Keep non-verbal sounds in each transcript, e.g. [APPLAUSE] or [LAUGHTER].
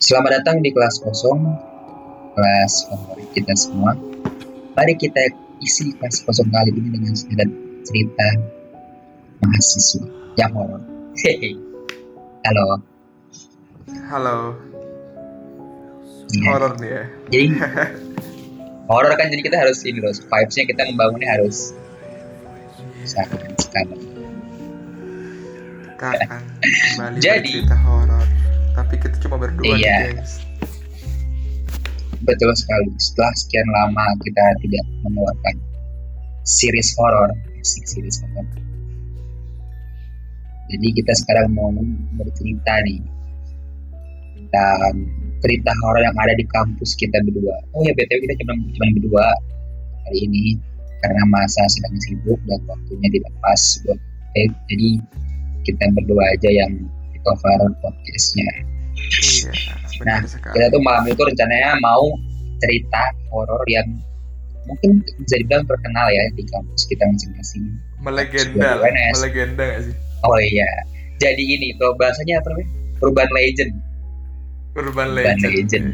Selamat datang di kelas kosong, kelas favorit kita semua. Mari kita isi kelas kosong kali ini dengan sedikit cerita mahasiswa yang horor. [LAUGHS] Halo. Halo, Iya. horor nih ya. Jadi [LAUGHS] horor kan jadi kita harus ini loh, vibes-nya kita membangunnya harus seakan sekali. Kita akan kembali [LAUGHS] Jadi- cerita horor. Tapi kita cuma berdua Iya. nih, gengs. Betul sekali. Setelah sekian lama kita tidak mengeluarkan series horor, series horor. Jadi kita sekarang mau bercerita nih tentang cerita horor yang ada di kampus kita berdua. Oh ya btw kita cuma cuma berdua hari ini karena masa sedang sibuk dan waktunya tidak pas buat eh, jadi kita berdua aja yang cover podcastnya. Iya, Nah, sekali. kita tuh malam itu rencananya mau cerita horor yang mungkin bisa dibilang terkenal ya di kampus kita masing-masing. Melegenda, melegenda gak sih? Oh iya, jadi ini kalau bahasanya apa namanya? Urban legend. Urban Urban legend. legend.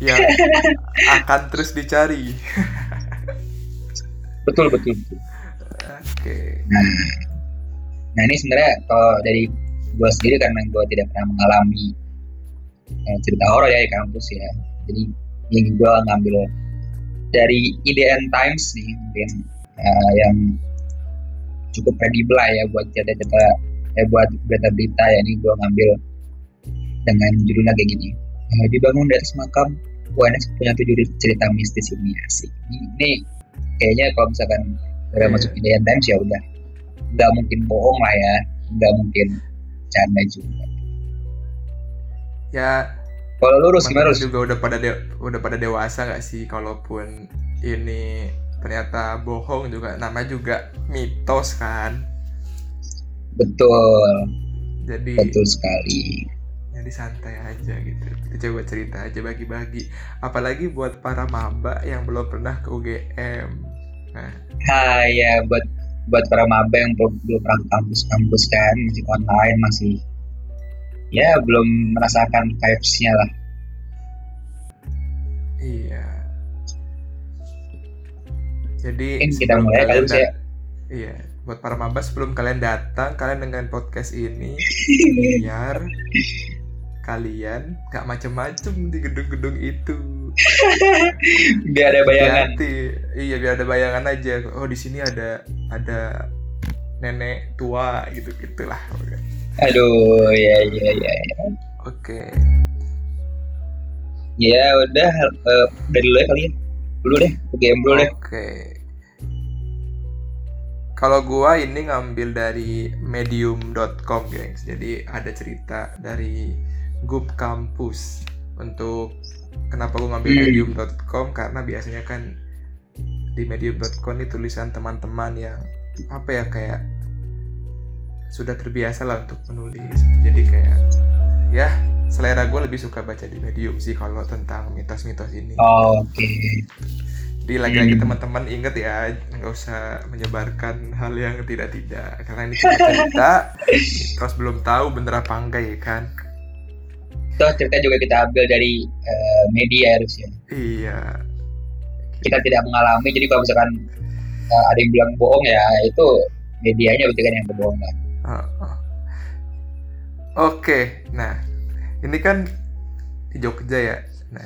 Yang akan terus dicari. Betul betul. betul. Oke. Nah, nah ini sebenarnya kalau dari gue sendiri karena gue tidak pernah mengalami eh, cerita horor ya di kampus ya. Jadi ini gue ngambil dari IDN Times nih mungkin eh, yang cukup kredibel lah ya buat cerita-cerita eh buat berita-berita. Ya ini gue ngambil dengan judulnya kayak gini. Eh, dibangun dari atas makam UNS punya tujuh cerita mistis ini asik. Ini, ini kayaknya kalau misalkan udah Iya. masuk IDN Times ya udah. Nggak mungkin bohong lah ya nggak mungkin canda juga. Ya, kalau lurus gimana lurus juga udah pada de- udah pada dewasa gak sih? Kalaupun ini ternyata bohong juga nama juga mitos kan. betul. Jadi betul sekali. Jadi santai aja gitu. Kita coba cerita aja bagi-bagi. Apalagi buat para maba yang belum pernah ke UGM nah. Ha ya buat buat para maba yang belum belum pernah ke kampus-kampus kan masih online masih ya belum merasakan vibes-nya lah iya jadi Mungkin kita mulai kali kalian Gus, ya. dat- iya buat para maba sebelum kalian datang kalian dengan podcast ini [LAUGHS] biar kalian gak macem-macem di gedung-gedung itu [LAUGHS] biar ada bayangan Hati-hati. Iya biar ada bayangan aja. Oh di sini ada ada nenek tua gitu gitulah. aduh ya ya ya ya. Oke. ya udah eh, dari dulu ya kali ya dulu deh UGM dulu deh Oke. Kalau gua ini ngambil dari medium.com, gengs. Jadi ada cerita dari grup kampus untuk kenapa gua ngambil Hmm. medium.com karena biasanya kan di medium.com ini tulisan teman-teman yang apa ya kayak sudah terbiasa lah untuk menulis. Jadi kayak ya selera gue lebih suka baca di medium sih kalau tentang mitos-mitos ini. Oh, oke Jadi lagi-lagi Hmm. teman-teman inget ya, nggak usah menyebarkan hal yang tidak-tidak. Karena ini cuma cerita, [LAUGHS] terus belum tahu bener apa enggak ya kan? Toh cerita juga kita ambil dari eh, media harusnya Iya, kita tidak mengalami jadi kalau misalkan eh, ada yang bilang bohong ya itu medianya berarti kan yang berbohong kan Oh, oh. Oke, nah ini kan di Jogja ya. Nah,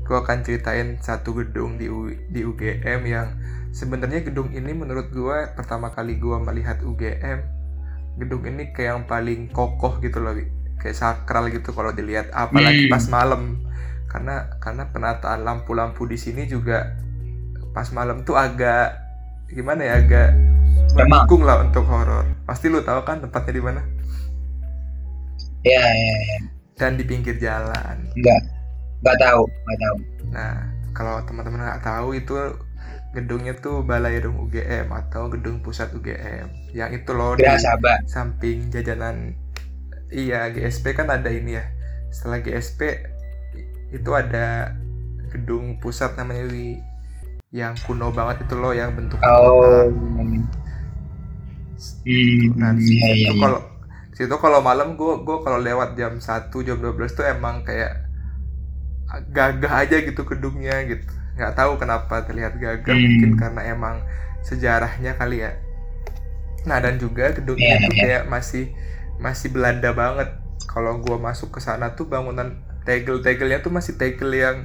gue akan ceritain satu gedung di U- di UGM yang sebenarnya gedung ini menurut gue pertama kali gue melihat UGM, gedung ini kayak yang paling kokoh gitu loh. Kayak sakral gitu kalau dilihat, apalagi Hmm. pas malam. Karena karena penataan lampu-lampu di sini juga pas malam tuh agak gimana ya agak mendukung lah untuk horor. Pasti lu tahu kan tempatnya di mana? ya, ya, ya. Dan di pinggir jalan. nggak nggak tahu nggak tahu Nah, kalau teman-teman nggak tahu itu gedungnya tuh Balai Rung UGM atau gedung pusat UGM. Yang itu loh di Gerah Sabah samping jajanan iya GSP kan ada ini ya. Setelah GSP itu ada gedung pusat namanya Wi yang kuno banget itu loh yang bentuk oh Nah, iya, situ iya, kalau situ kalau malam gue gue kalau lewat jam 1 jam 12 tuh emang kayak gagah aja gitu gedungnya gitu nggak tahu kenapa terlihat gagah Hmm. mungkin karena emang sejarahnya kali ya nah dan juga gedungnya Iya, tuh iya. kayak masih masih Belanda banget kalau gue masuk ke sana tuh bangunan tegel-tegelnya tuh masih tegel yang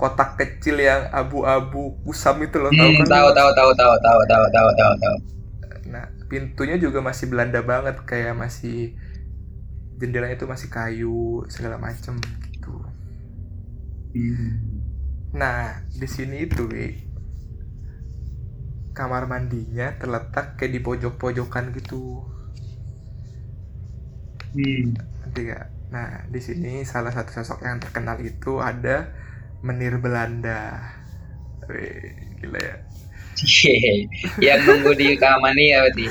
kotak kecil yang abu-abu kusam itu loh tahu Hmm, kan tahu tahu tahu tahu tahu tahu tahu tahu tahu. Nah, pintunya juga masih Belanda banget, kayak masih jendelanya itu masih kayu segala macem gitu. Hmm. Nah, di sini itu, Wi, kamar mandinya terletak kayak di pojok-pojokan gitu. Hmm. Nah, di sini salah satu sosok yang terkenal itu ada menir Belanda. Wih, gila ya. [LAUGHS] Yang nunggu di kamar nih ya berarti.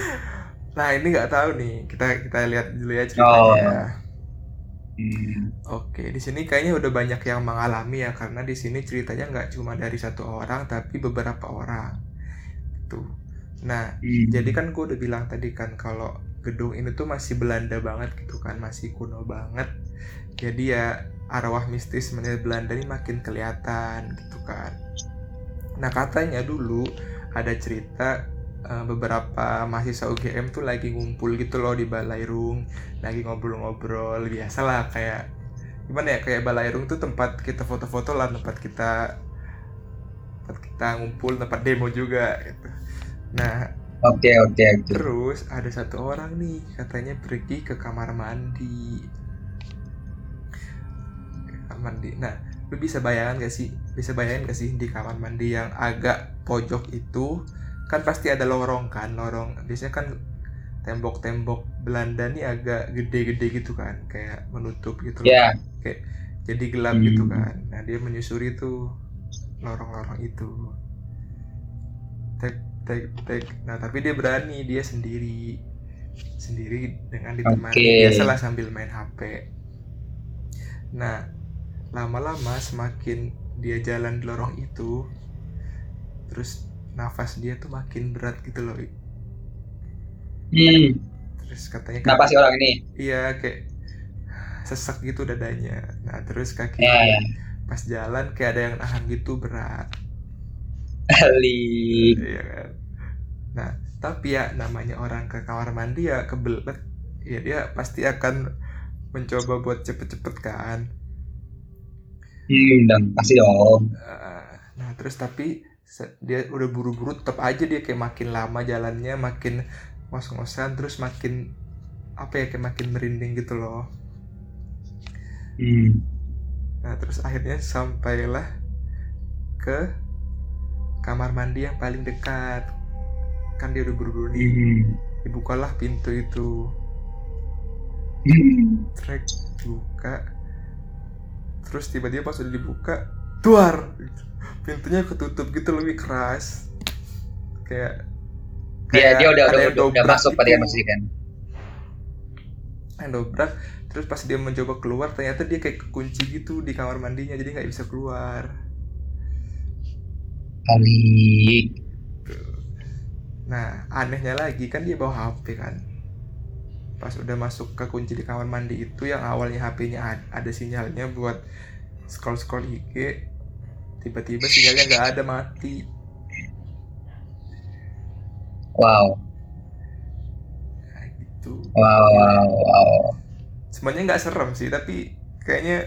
Nah, ini nggak tahu nih. Kita kita lihat dulu ya ceritanya. Hmm. Oke, di sini kayaknya udah banyak yang mengalami ya karena di sini ceritanya nggak cuma dari satu orang tapi beberapa orang. Tuh. Nah, Hmm. jadi kan gue udah bilang tadi kan kalau gedung ini tuh masih Belanda banget gitu kan, masih kuno banget. Jadi ya arwah mistis menir Belanda ini makin kelihatan gitu kan. Nah, katanya dulu ada cerita eh, beberapa mahasiswa UGM tuh lagi ngumpul gitu loh di Balairung, lagi ngobrol-ngobrol biasalah kayak gimana ya kayak Balairung tuh tempat kita foto-foto lah, tempat kita tempat kita ngumpul, tempat demo juga gitu. Nah, Oke oke oke. Terus ada satu orang nih katanya pergi ke kamar mandi. Ke kamar mandi. Nah, lu bisa bayangkan gak sih? Bisa bayangin gak sih di kamar mandi yang agak pojok itu kan pasti ada lorong kan, lorong. Biasanya kan tembok-tembok Belanda nih agak gede-gede gitu kan, kayak menutup gitu loh. Ya. Jadi gelap Hmm. gitu kan. Nah, dia menyusuri tuh lorong-lorong itu. Tek tek. Nah, tapi dia berani, dia sendiri. Sendiri dengan ditemani Oke. biasalah sambil main HP. Nah, lama-lama semakin dia jalan di lorong itu terus nafas dia tuh makin berat gitu loh. Hmm. Terus katanya Kenapa sih orang ini? Iya, kayak sesak gitu dadanya. Nah, terus kaki Ya, ya. pas jalan kayak ada yang nahan gitu berat. Alik. Iya kan. Nah, tapi ya namanya orang ke kamar mandi ya kebelet. Ya dia pasti akan mencoba buat cepet-cepet kan. Hmm, dong, pasti dong. Eh, Nah, terus tapi dia udah buru-buru tetap aja dia kayak makin lama jalannya makin ngos-ngosan terus makin apa ya kayak makin merinding gitu loh. Hmm. Nah, terus akhirnya sampailah ke kamar mandi yang paling dekat. Kan dia udah buru-buru nih. Hmm. Dibukalah pintu itu. Hmm. Trek buka. Terus tiba-tiba pas udah dibuka, duar. Pintunya ketutup gitu lebih keras. Kayak Dia dia udah ada udah udah, udah masuk gitu. pada masih kan. yang dobrak terus pas dia mencoba keluar ternyata dia kayak kekunci gitu di kamar mandinya jadi nggak bisa keluar Alik. Nah, anehnya lagi kan dia bawa HP kan. Pas udah masuk ke kunci di kamar mandi itu yang awalnya HP-nya ad- ada sinyalnya buat scroll-scroll IG, tiba-tiba sinyalnya nggak ada mati. Wow. Nah, gitu. Wow, wow, wow. Sebenarnya nggak serem sih, tapi kayaknya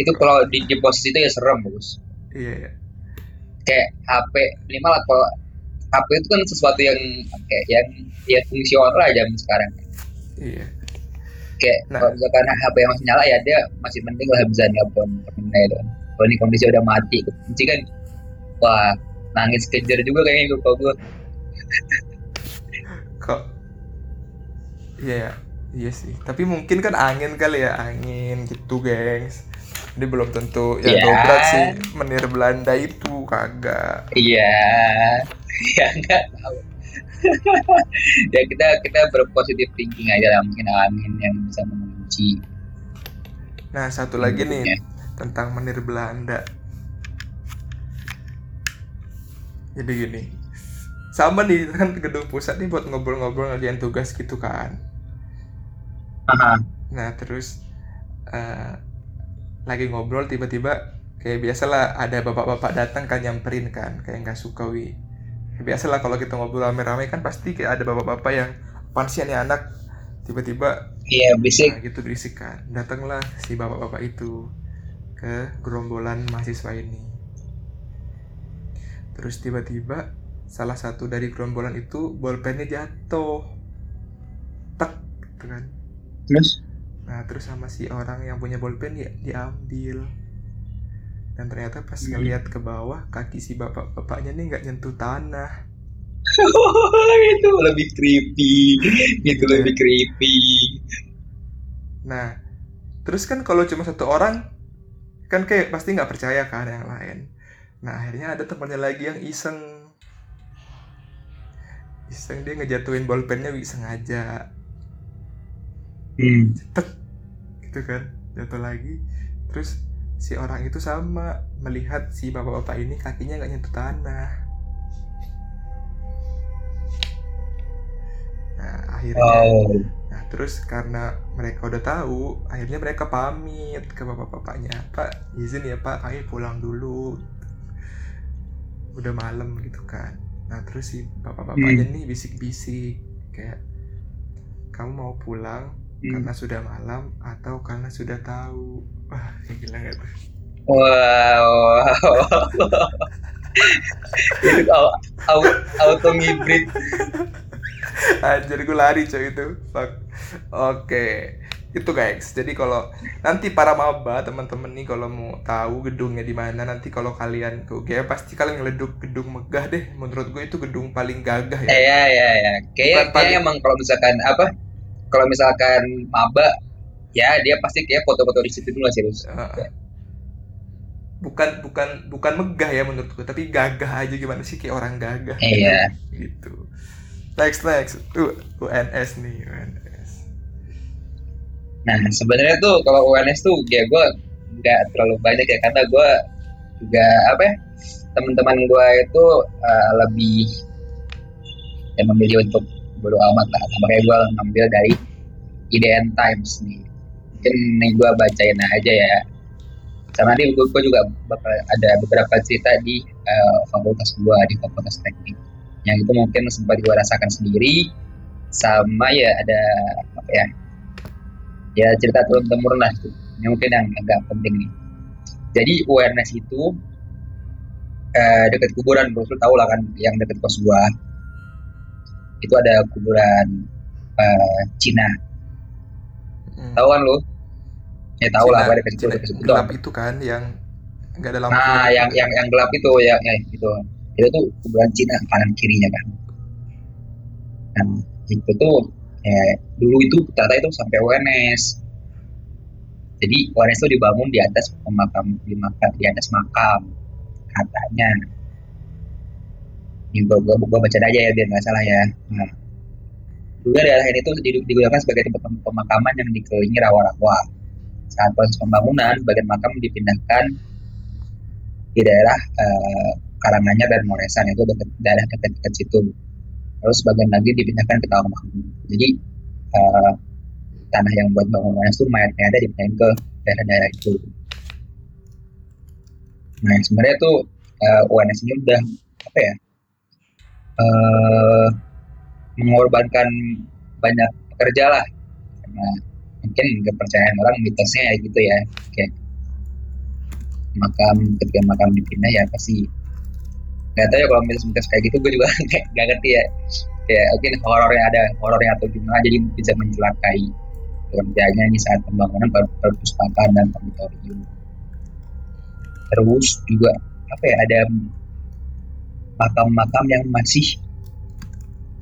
Itu kalau di, posisi itu ya serem, Bos. iya ya. Kayak HP minimal kalau HP itu kan sesuatu yang kayak yang ya fungsional lah zaman sekarang. Iya. Kayak Nah. kalau misalkan HP yang masih nyala ya dia masih penting lah bisa nelpon temennya itu. Kalau ini kondisi udah mati, kunci kan wah nangis kejar juga kayaknya itu kalau gue. [LAUGHS] Kok Iya ya. Iya sih. Tapi mungkin kan angin kali ya, angin gitu, gengs. Ini belum tentu yang Iya. dobrak sih menir Belanda itu kagak. Iya, [LAUGHS] ya nggak tahu. [LAUGHS] ya kita kita berpositif thinking aja lah mungkin angin yang bisa mengunci. Nah, satu lagi nih Ya. tentang menir Belanda. Jadi gini, sama nih kan gedung pusat nih buat ngobrol-ngobrol ngerjain tugas gitu kan. Aha. nah terus eh, lagi ngobrol tiba-tiba kayak biasalah ada bapak-bapak datang kan nyamperin kan kayak nggak suka wi. Biasalah kalau kita ngobrol rame-rame kan pasti kayak ada bapak-bapak yang apaan sih nih anak tiba-tiba Iya berisik. nah, gitu berisik kan. Datanglah si bapak-bapak itu ke gerombolan mahasiswa ini. Terus tiba-tiba salah satu dari gerombolan itu bolpennya jatuh. Tek gitu kan. Terus Nah, terus sama si orang yang punya bolpen ya diambil. Dan ternyata pas Hmm. ngeliat ke bawah, kaki si bapak-bapaknya nih nggak nyentuh tanah. [LAUGHS] itu lebih creepy. Itu Iya. lebih creepy. Nah, terus kan kalau cuma satu orang, kan kayak pasti nggak percaya kan yang lain. Nah, akhirnya ada temannya lagi yang iseng. Iseng dia ngejatuhin bolpennya sengaja. Hmm. Gitu kan jatuh lagi. Terus si orang itu sama melihat si bapak-bapak ini kakinya nggak nyentuh tanah. Nah akhirnya Wow. nah terus karena mereka udah tahu akhirnya mereka pamit ke bapak-bapaknya. Pak izin ya pak kami pulang dulu. Udah malam gitu kan. Nah terus si bapak-bapaknya nih bisik-bisik kayak kamu mau pulang Hmm. karena sudah malam atau karena sudah tahu wah gila gak tuh Wow. [LAUGHS] itu au- au- auto ngibrit. Anjir gue lari coy itu Fuck. Oke Itu guys Jadi kalau Nanti para maba teman-teman nih Kalau mau tahu gedungnya di mana Nanti kalau kalian ke UGM Pasti kalian ngeleduk gedung megah deh Menurut gue itu gedung paling gagah ya Iya iya iya. Kayak Bukan kayak paling- emang kalau misalkan apa? Kalau misalkan maba ya dia pasti kayak foto-foto di situ dulu sih, Rus. Heeh. Bukan bukan bukan megah ya menurut gue Tapi gagah aja gimana sih Kayak orang gagah Iya. Gitu Next next Tuh UNS nih UNS Nah, sebenarnya tuh kalau UNS tuh ya gue nggak terlalu banyak ya karena gue juga apa ya teman-teman gue itu eh, lebih yang memilih untuk bodo amat lah. Makanya gue ngambil dari IDN Times nih. Mungkin nih gue bacain aja ya. Sama nanti gue juga bakal ada beberapa cerita di eh, fakultas gue di fakultas teknik. Yang itu mungkin sempat gue rasakan sendiri. Sama ya ada apa ya ya cerita turun temurun lah itu. Ini mungkin yang agak penting nih. Jadi awareness itu eh, dekat kuburan, bro, lu tahu lah kan yang dekat kos gua. Itu ada kuburan eh, Cina. Hmm. Tahu kan lu? Ya tahu lah, dekat situ, Cina gelap itu kan yang nggak ada lampu Nah, yang yang yang gelap itu ya, ya itu. Itu tuh kuburan Cina kanan kirinya kan. Nah, itu tuh ya, dulu itu ternyata itu sampai UNS. Jadi UNS itu dibangun di atas pemakam di makam di atas makam katanya. Ini gua, gua, gua baca aja ya biar nggak salah ya. Nah, daerah ini tuh digunakan sebagai tempat pem- pemakaman yang dikelilingi rawa-rawa. Saat proses pembangunan, bagian makam dipindahkan di daerah eh, Karanganyar dan Moresan itu dekat daerah dekat-dekat situ. Terus bagian lagi dipindahkan ke Tawangmangu. Jadi eh, tanah yang buat bangun UNS itu mayatnya ada dipindahin ke daerah-daerah itu. Nah sebenarnya tuh eh, UNS ini udah apa ya eh mengorbankan banyak pekerja lah. Karena mungkin kepercayaan orang mitosnya ya gitu ya. Kayak makam ketika makam dipindah ya pasti nggak tahu ya kalau mitos-mitos kayak gitu gue juga [LAUGHS] nggak ngerti ya. Kayak mungkin horornya ada horornya atau gimana jadi bisa mencelakai kerjanya ini saat pembangunan per- perpustakaan dan auditorium. Terus juga apa ya ada makam-makam yang masih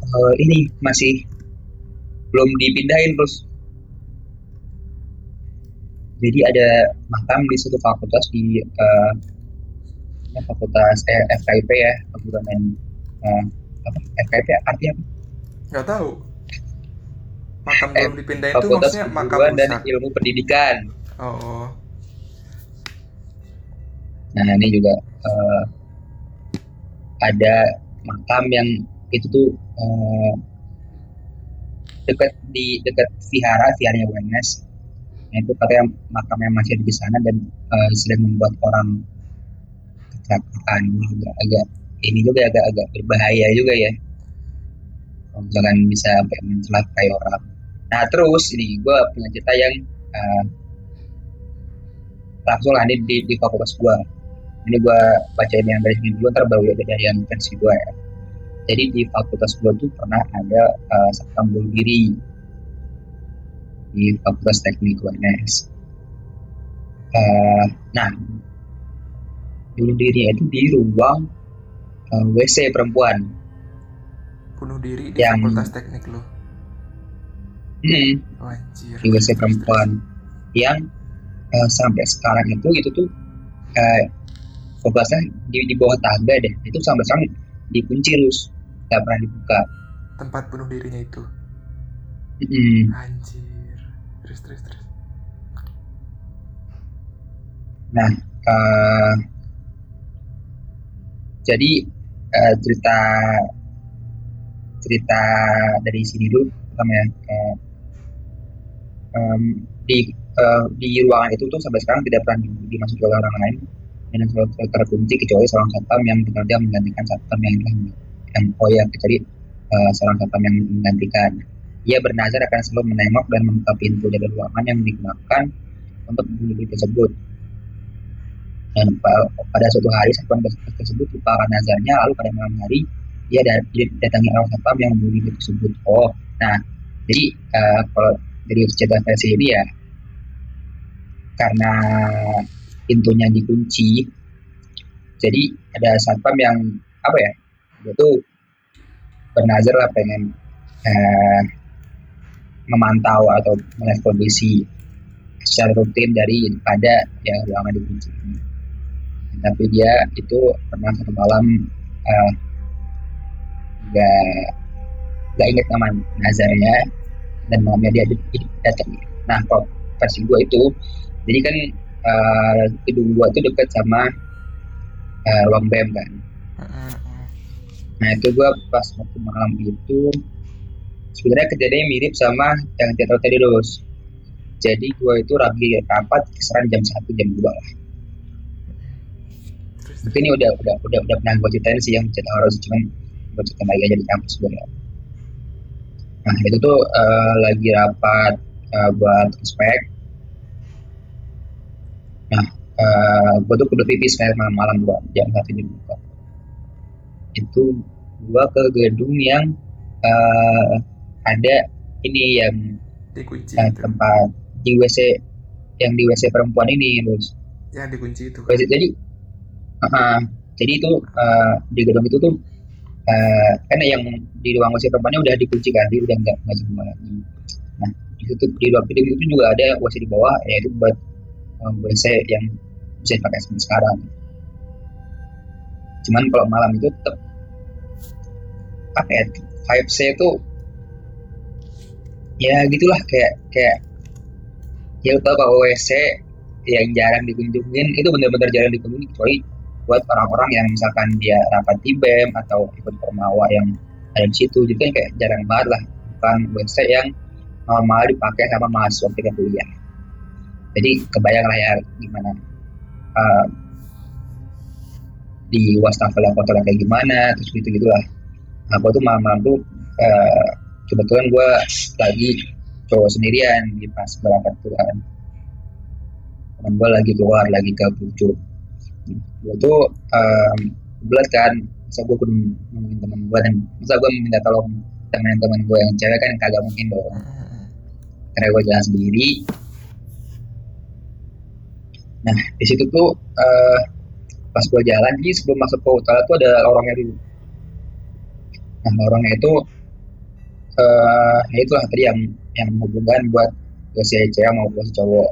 eh, ini masih belum dipindahin terus jadi ada makam di suatu fakultas di ya, fakultas eh, FKIP ya perguruan eh, apa FKIP artinya apa? nggak tahu makam Eh, belum dipindahin itu maksudnya makam dan rusak ilmu pendidikan oh, oh. Nah ini juga eh, ada makam yang itu tuh eh, dekat di dekat vihara viharanya UNS nah, itu katanya makamnya masih di sana dan uh, sedang membuat orang kecelakaan juga agak ini juga agak-agak berbahaya juga ya. Kalau misalkan bisa sampai mencelakai orang. Nah terus ini gue punya cerita yang uh, langsung lah di, di, di fakultas gue ini gue bacain yang dari sini dulu ntar baru ya dari yang versi gue ya. Jadi di fakultas gue tuh pernah ada uh, satpam bunuh diri. Di fakultas teknik UNS uh, nah. Bunuh diri itu di ruang uh, WC perempuan. Bunuh diri di yang, fakultas teknik lo hmm, oh, di WC perempuan. Yang uh, sampai sekarang itu itu tuh uh, fakultasnya di, di bawah tangga deh. Itu sampai sekarang dikunci terus nggak pernah dibuka. Tempat bunuh dirinya itu. Hmm. anjir. Terus terus terus. Nah uh, jadi uh, cerita cerita dari sini dulu pertama ya uh, um, di uh, di ruangan itu tuh sampai sekarang tidak pernah dimasuki oleh orang lain dan selalu terkunci kecuali seorang satpam yang bekerja menggantikan satpam yang yang oh ya kecuali uh, seorang satpam yang menggantikan. Ia bernazar akan selalu menengok dan membuka pintu dari ruangan yang digunakan untuk diri tersebut. Dan pada suatu hari satpam tersebut lupakan nazarnya lalu pada malam hari ia datangi orang satpam yang membunuh tersebut. Oh nah jadi uh, kalau dari cerita versi ini ya karena pintunya dikunci. Jadi ada satpam yang apa ya dia tuh bernazar lah pengen uh, memantau atau melihat kondisi secara rutin dari pada ya ruangan dikunci tapi dia itu pernah satu malam uh, gak gak inget nama nazarnya dan malamnya dia datang. Nah kalau versi gue itu jadi kan uh, gedung gue itu dekat sama uh, ruang bem kan. Nah itu gue pas waktu malam itu sebenarnya kejadiannya mirip sama yang teater tadi terus jadi gue itu lagi rapat kisaran jam satu jam dua lah. Mungkin ini udah udah udah udah pernah gue ceritain sih yang cerita horor cuman gue ceritain lagi aja di kampus gue ya. Nah itu tuh uh, lagi rapat uh, buat spek nah uh, gue tuh udah pipis kayak malam-malam gue jam satu jam dua. Itu gue ke gedung yang uh, ada ini yang dikunci uh, tempat di WC yang di WC perempuan ini terus yang dikunci itu kan? jadi uh, jadi itu uh, di gedung itu tuh uh, kan yang di ruang WC perempuannya udah dikunci kan dia udah nggak nggak semua lagi. Nah di situ di ruang gedung itu juga ada WC di bawah yaitu buat WC yang bisa dipakai sampai sekarang. Cuman kalau malam itu tetap apa ya vibes itu ya gitulah kayak kayak ya tau kalau WC yang jarang dikunjungin itu benar-benar jarang dikunjungin kecuali buat orang-orang yang misalkan dia rapat di BEM atau ikut permawa yang ada di situ. Jadi kan kayak jarang banget lah bukan WC yang normal dipakai sama mahasiswa ketika kuliah jadi kebayang lah ya gimana uh, di wastafel yang kotor kayak gimana terus gitu gitulah nah, aku tuh malam-malam tuh uh, kebetulan gue lagi cowok sendirian di pas berangkat tuh kan teman gue lagi keluar lagi ke pucuk. Gue tuh um, belas kan masa gue kudu ngomongin teman gue dan masa gue minta tolong teman-teman gue yang cewek kan kagak mungkin dong. Karena gue jalan sendiri nah di situ tuh uh, pas gue jalan jadi sebelum masuk ke utara tuh ada lorongnya dulu. Nah lorongnya itu uh, ya itulah tadi yang yang menghubungkan buat gue si cewek mau gue si cowok.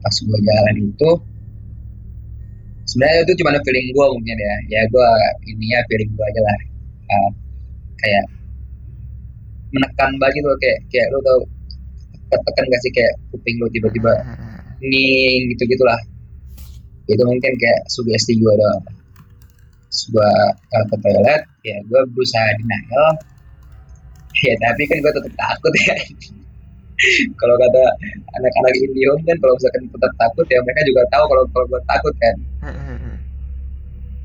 Pas gue jalan itu sebenarnya itu cuma feeling gue mungkin ya. Ya gue ininya feeling gue aja lah. Uh, kayak menekan banget gitu kayak kayak lo tau tekan gak sih kayak kuping lo tiba-tiba ning gitu gitulah itu mungkin kayak sugesti gue doang. Gue ke toilet ya gue berusaha denial. Ya tapi kan gue tetap takut ya. [LAUGHS] Kalau kata anak-anak Indihome kan kalau misalkan tetap takut ya mereka juga tahu kalau kalau gue takut kan.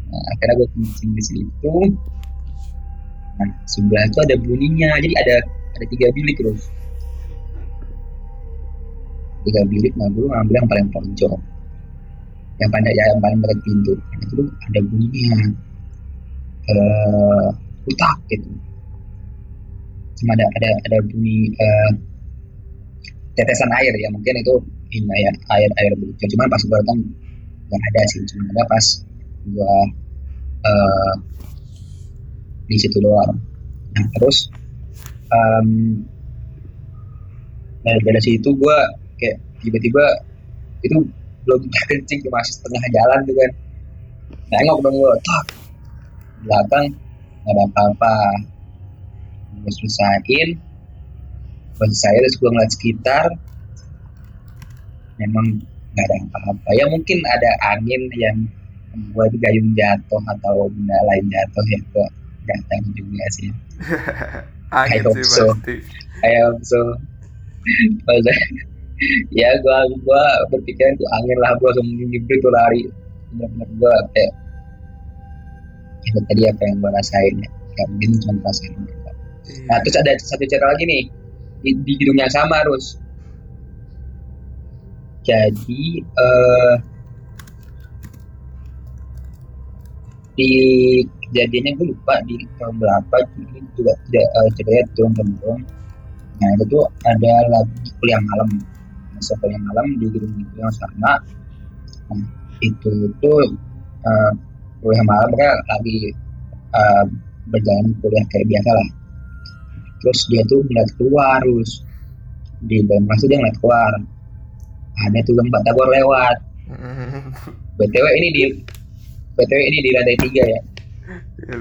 Nah, akhirnya gue kencing di situ. Nah sebelah itu ada bunyinya. Jadi ada ada tiga bilik terus tiga bilik nah gue ngambil yang paling pojok. Yang pada ya, yang paling dekat pintu. Nah, itu ada bunyinya. Eh uh, utak gitu. Cuma ada ada ada bunyi uh, tetesan air ya. Mungkin itu ini ya air air begitu. Cuma pas gue datang nggak ada sih. Cuma ada pas gue uh, di situ doang. Nah terus um, dari dari situ gue kayak tiba-tiba itu belum [LAUGHS] kencing masih setengah jalan tuh kan. Nengok dong gue tak. Belakang nggak ada apa-apa. Gue selesain gue saya terus gue ngeliat sekitar. Memang nggak ada apa-apa. Ya mungkin ada angin yang membuat gayung jatuh atau benda lain jatuh ya gue nggak tahu juga sih. [LAUGHS] Angin I sih so. pasti. I hope so ya gue gue berpikiran tuh angin lah gue langsung nyebrit tuh lari. Benar-benar gue kayak itu tadi apa yang gue rasain ya mungkin cuma rasain nah terus ada satu cerita lagi nih di, di gedung yang sama terus jadi uh, di kejadiannya gue lupa di tahun berapa ini juga tidak uh, ceritanya turun temurun nah itu tuh ada lagi kuliah malam kuliah malam di gedung itu yang sama nah itu tuh uh, kuliah malam kan lagi uh, berjalan kuliah kayak biasa lah. Terus dia tuh ngeliat keluar terus di dalam kelas dia ngeliat keluar. Ada tuh Mbak Tabor lewat. Btw ini di btw ini di lantai tiga ya. Iya,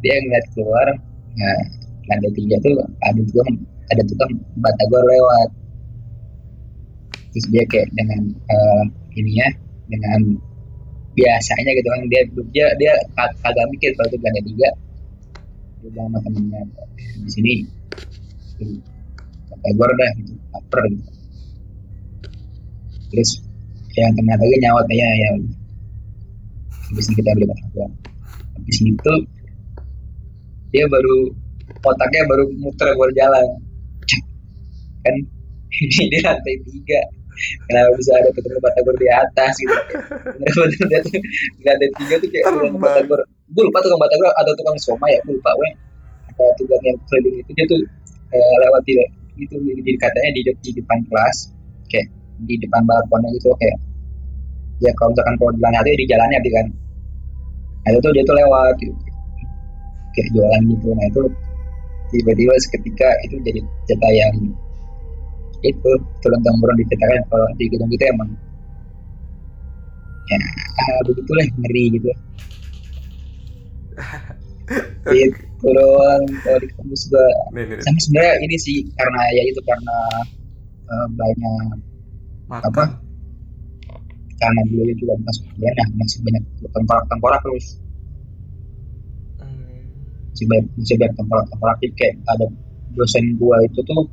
dia ngeliat keluar nah lantai tiga tuh ada juga ada tukang Mbak Tabor lewat. Terus dia kayak dengan uh, ini ya dengan biasanya gitu kan dia dia dia kagak mikir kalau itu lantai tiga. Dia bilang sama temennya di sini. Kata gue udah gitu lapar gitu. Terus yang ternyata lagi nyawat ya ya. Habis ini kita beli batagor habis itu dia baru otaknya baru muter baru jalan kan [LAUGHS] ini di lantai tiga. Kenapa bisa ada ketemu batagor di atas gitu? Kenapa dia tuh di lantai tiga tuh kayak batagor gue lupa tukang batagor atau tukang soma ya gue lupa gue ada tukang yang keliling itu dia tuh eh, lewat di itu di, katanya di, di depan kelas kayak di depan balkonnya gitu kayak ya kalau misalkan kalau jalan itu ya di jalannya gitu kan. Nah itu tuh dia tuh lewat gitu. Kayak jualan gitu. Nah itu tiba-tiba seketika itu jadi cerita yang itu turun temurun diceritakan kalau di gedung itu emang ya ah, begitulah ngeri gitu [LAUGHS] itu doang kalau di kampus juga sama sebenarnya ini sih karena ya itu karena uh, banyak Makan. apa karena dulu juga masuk kuliah nah masih banyak tengkorak tengkorak terus hmm. masih banyak masih banyak tengkorak tengkorak kayak ada dosen gua itu tuh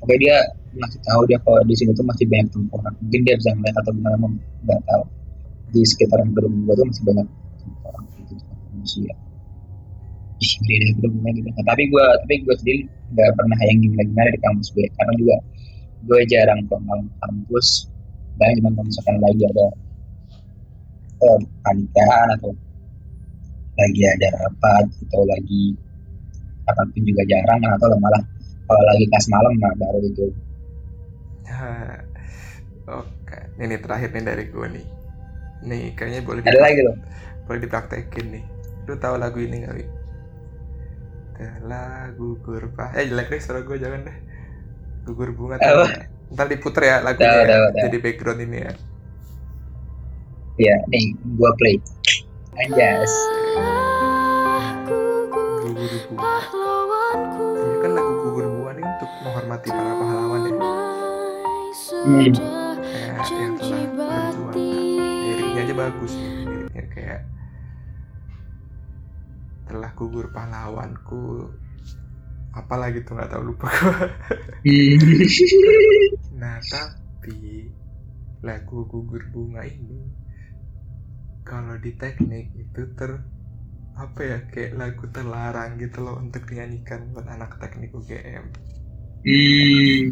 oke dia ngasih tahu dia kalau di sini tuh masih banyak tengkorak mungkin dia bisa melihat atau benar nggak tahu. Di sekitaran gedung gua tuh masih banyak tengkorak manusia. Ih gede gitu. Nah, tapi gue tapi gue sendiri nggak pernah yang gimana gimana di kampus gue karena juga gue jarang ke kampus. Dan cuma kalau misalkan lagi ada eh, panitaan atau lagi ada rapat atau lagi apa pun juga jarang atau malah kalau lagi kas malam nah baru itu [LAUGHS] oke ini terakhir nih dari gue nih nih kayaknya boleh ada lagi loh boleh dipraktekin nih Lu tahu lagu ini gak, Wi? Lagu kurva. Eh jelek deh suara gue jangan deh. Gugur bunga. Tahu. Ntar diputer ya lagunya tau, ya. Tau, Jadi background ini ya. Iya, nih gua play. Anjas. Hmm. Kayak yang telah berjuang. Liriknya aja bagus. Liriknya kayak telah gugur pahlawanku apalah gitu nggak tahu lupa gue Hmm. nah tapi lagu gugur bunga ini kalau di teknik itu ter apa ya kayak lagu terlarang gitu loh untuk dinyanyikan buat anak teknik UGM Hmm.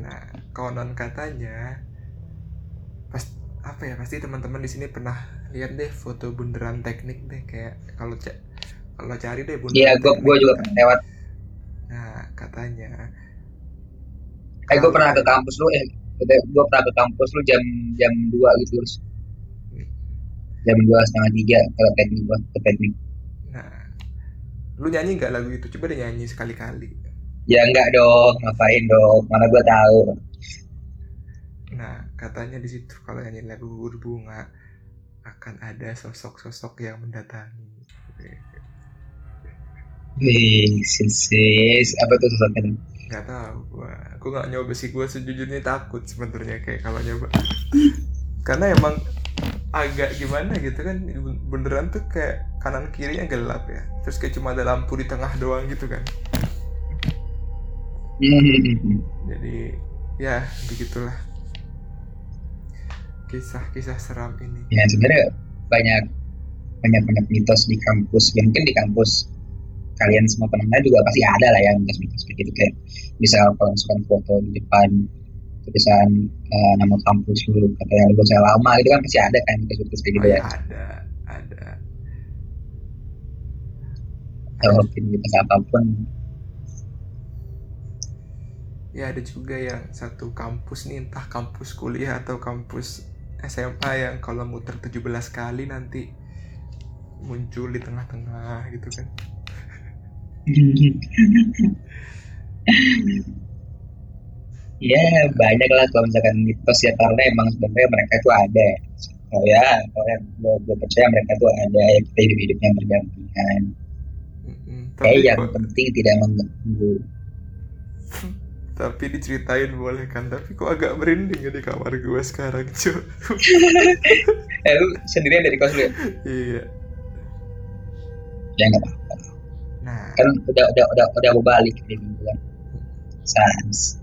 nah konon katanya pas apa ya pasti teman-teman di sini pernah lihat deh foto bundaran teknik deh kayak kalau ca- kalau cari deh bundaran Iya, gue gue juga pernah lewat. nah katanya Eh, gue pernah ke kampus lu. Eh, gue pernah ke kampus lu jam jam dua gitu terus. Jam dua setengah tiga ke teknik gua ke teknik. nah lu nyanyi nggak lagu itu coba deh nyanyi sekali-kali Ya enggak dong, ngapain dong? Mana gue tahu. Nah katanya di situ kalau nyanyi lagu gugur bunga akan ada sosok-sosok yang mendatangi Wih, sis. apa tuh sosoknya? tuh? nggak tahu gua gua nggak nyoba sih gua sejujurnya takut sebenarnya kayak kalau nyoba karena emang agak gimana gitu kan beneran tuh kayak kanan kirinya gelap ya terus kayak cuma ada lampu di tengah doang gitu kan Hmm. jadi ya begitulah kisah-kisah seram ini Ya sebenarnya banyak banyak banyak mitos di kampus. Ya mungkin di kampus kalian semua pendengar juga pasti ada lah yang mitos-mitos kayak gitu kayak misal kalau misalkan foto di depan tulisan eh, nama kampus lu kata yang lu saya lama gitu kan pasti ada kan mitos-mitos kayak gitu oh, ya. ya ada ada Atau mungkin mitos apa pun. ya ada juga yang satu kampus nih entah kampus kuliah atau kampus SMA yang kalau muter 17 kali nanti muncul di tengah-tengah gitu kan [LAUGHS] ya banyak lah kalau misalkan mitos ya karena emang sebenarnya mereka itu ada. Oh ya, kalau yang gue, gue percaya mereka itu ada ya kita hidup hidupnya berdampingan. Mm-mm. Kayak tapi yang penting tidak mengganggu. [LAUGHS] tapi diceritain boleh kan tapi kok agak merinding ya di kamar gue sekarang cuy [LAUGHS] Eh lu sendirian dari kos lu ya? iya Ya nggak apa-apa. nah Kan udah udah udah udah mau balik di minggu kan. Sans.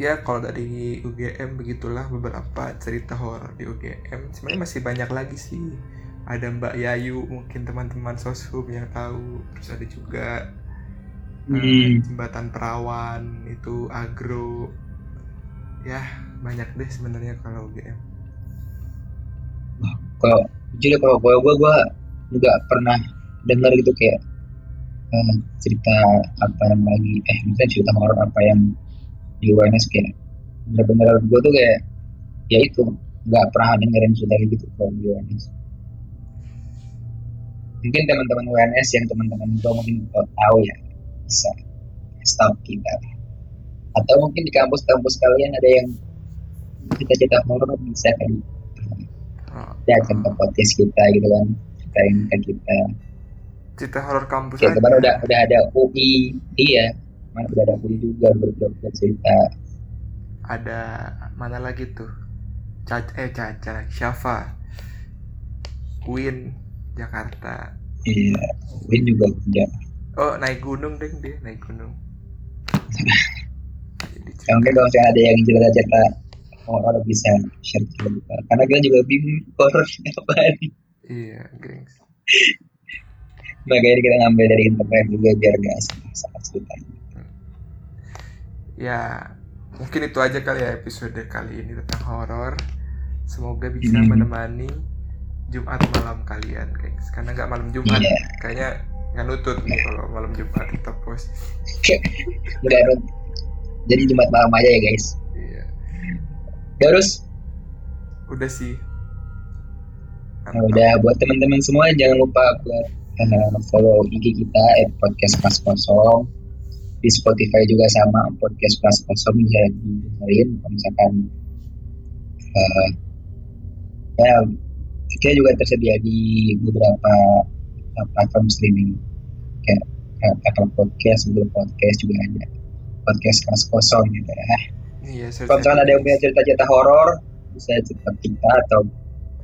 ya kalau dari UGM begitulah beberapa cerita horor di UGM sebenarnya masih banyak lagi sih ada Mbak Yayu mungkin teman-teman soshum yang tahu terus ada juga Hmm. jembatan perawan itu agro ya banyak deh sebenarnya kalau UGM Kalau jujur ya, kalau gue gue gue nggak pernah dengar gitu kayak eh, cerita apa yang lagi eh misalnya cerita horor apa yang di UNS kayak bener-bener gue tuh kayak ya itu nggak pernah dengerin cerita gitu kalau di UNS. Mungkin teman-teman UNS yang teman-teman gue mungkin tahu ya bisa stop kita. Atau mungkin di kampus-kampus kalian ada yang cerita-cerita horor bisa kan datang ke podcast kita gitu kan ceritain ke kita. Cerita horor kampus ya kemarin udah udah ada UI iya kemarin udah ada UI juga ber- ber- cerita. Ada mana lagi tuh? Caca eh Caca Syafa Win Jakarta. Iya UI juga udah oh naik gunung deh dia naik gunung. Jadi ya, mungkin kalau misalnya ada yang cerita-cerita horor bisa share kita karena kita juga bingung horor [LAUGHS] apa iya gengs. Makanya kita ngambil dari internet juga biar gak salah cerita. Ya mungkin itu aja kali ya episode kali ini tentang horor. Semoga bisa Hmm. menemani Jumat malam kalian gengs. Karena nggak malam Jumat. Iya. Kayaknya nggak nutut nih kalau malam Jumat tetap post udah ada- jadi jumat malam aja ya guys. Iya. Terus udah sih. Nah, udah. Buat teman-teman semua jangan lupa buat uh, follow IG kita at podcast pas kosong. Di Spotify juga sama podcast pas kosong. Bisa dengerin misalkan uh, ya kita juga tersedia di beberapa platform streaming. Kayak uh, Apple Podcast, Google Podcast juga ada. Podcast kelas kosong gitu ya. iya Kalau misalkan ada yang punya cerita-cerita horor bisa cerita kita atau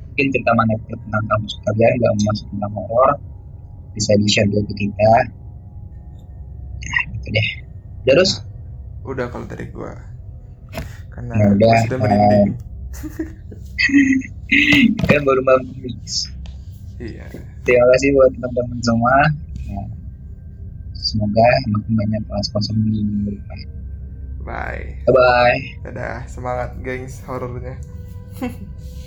mungkin cerita mana tentang kampus kalian gak mau masuk tentang horor bisa di share dulu ke kita. Ya gitu deh. Terus udah kalau dari gua. Karena Ya udah, sudah merinding. [LAUGHS] kita baru mau mix iya. Terima kasih buat teman-teman semua. Nah, semoga makin banyak kosong di minggu depan. Bye. Bye bye dadah. Semangat gengs horornya [LAUGHS]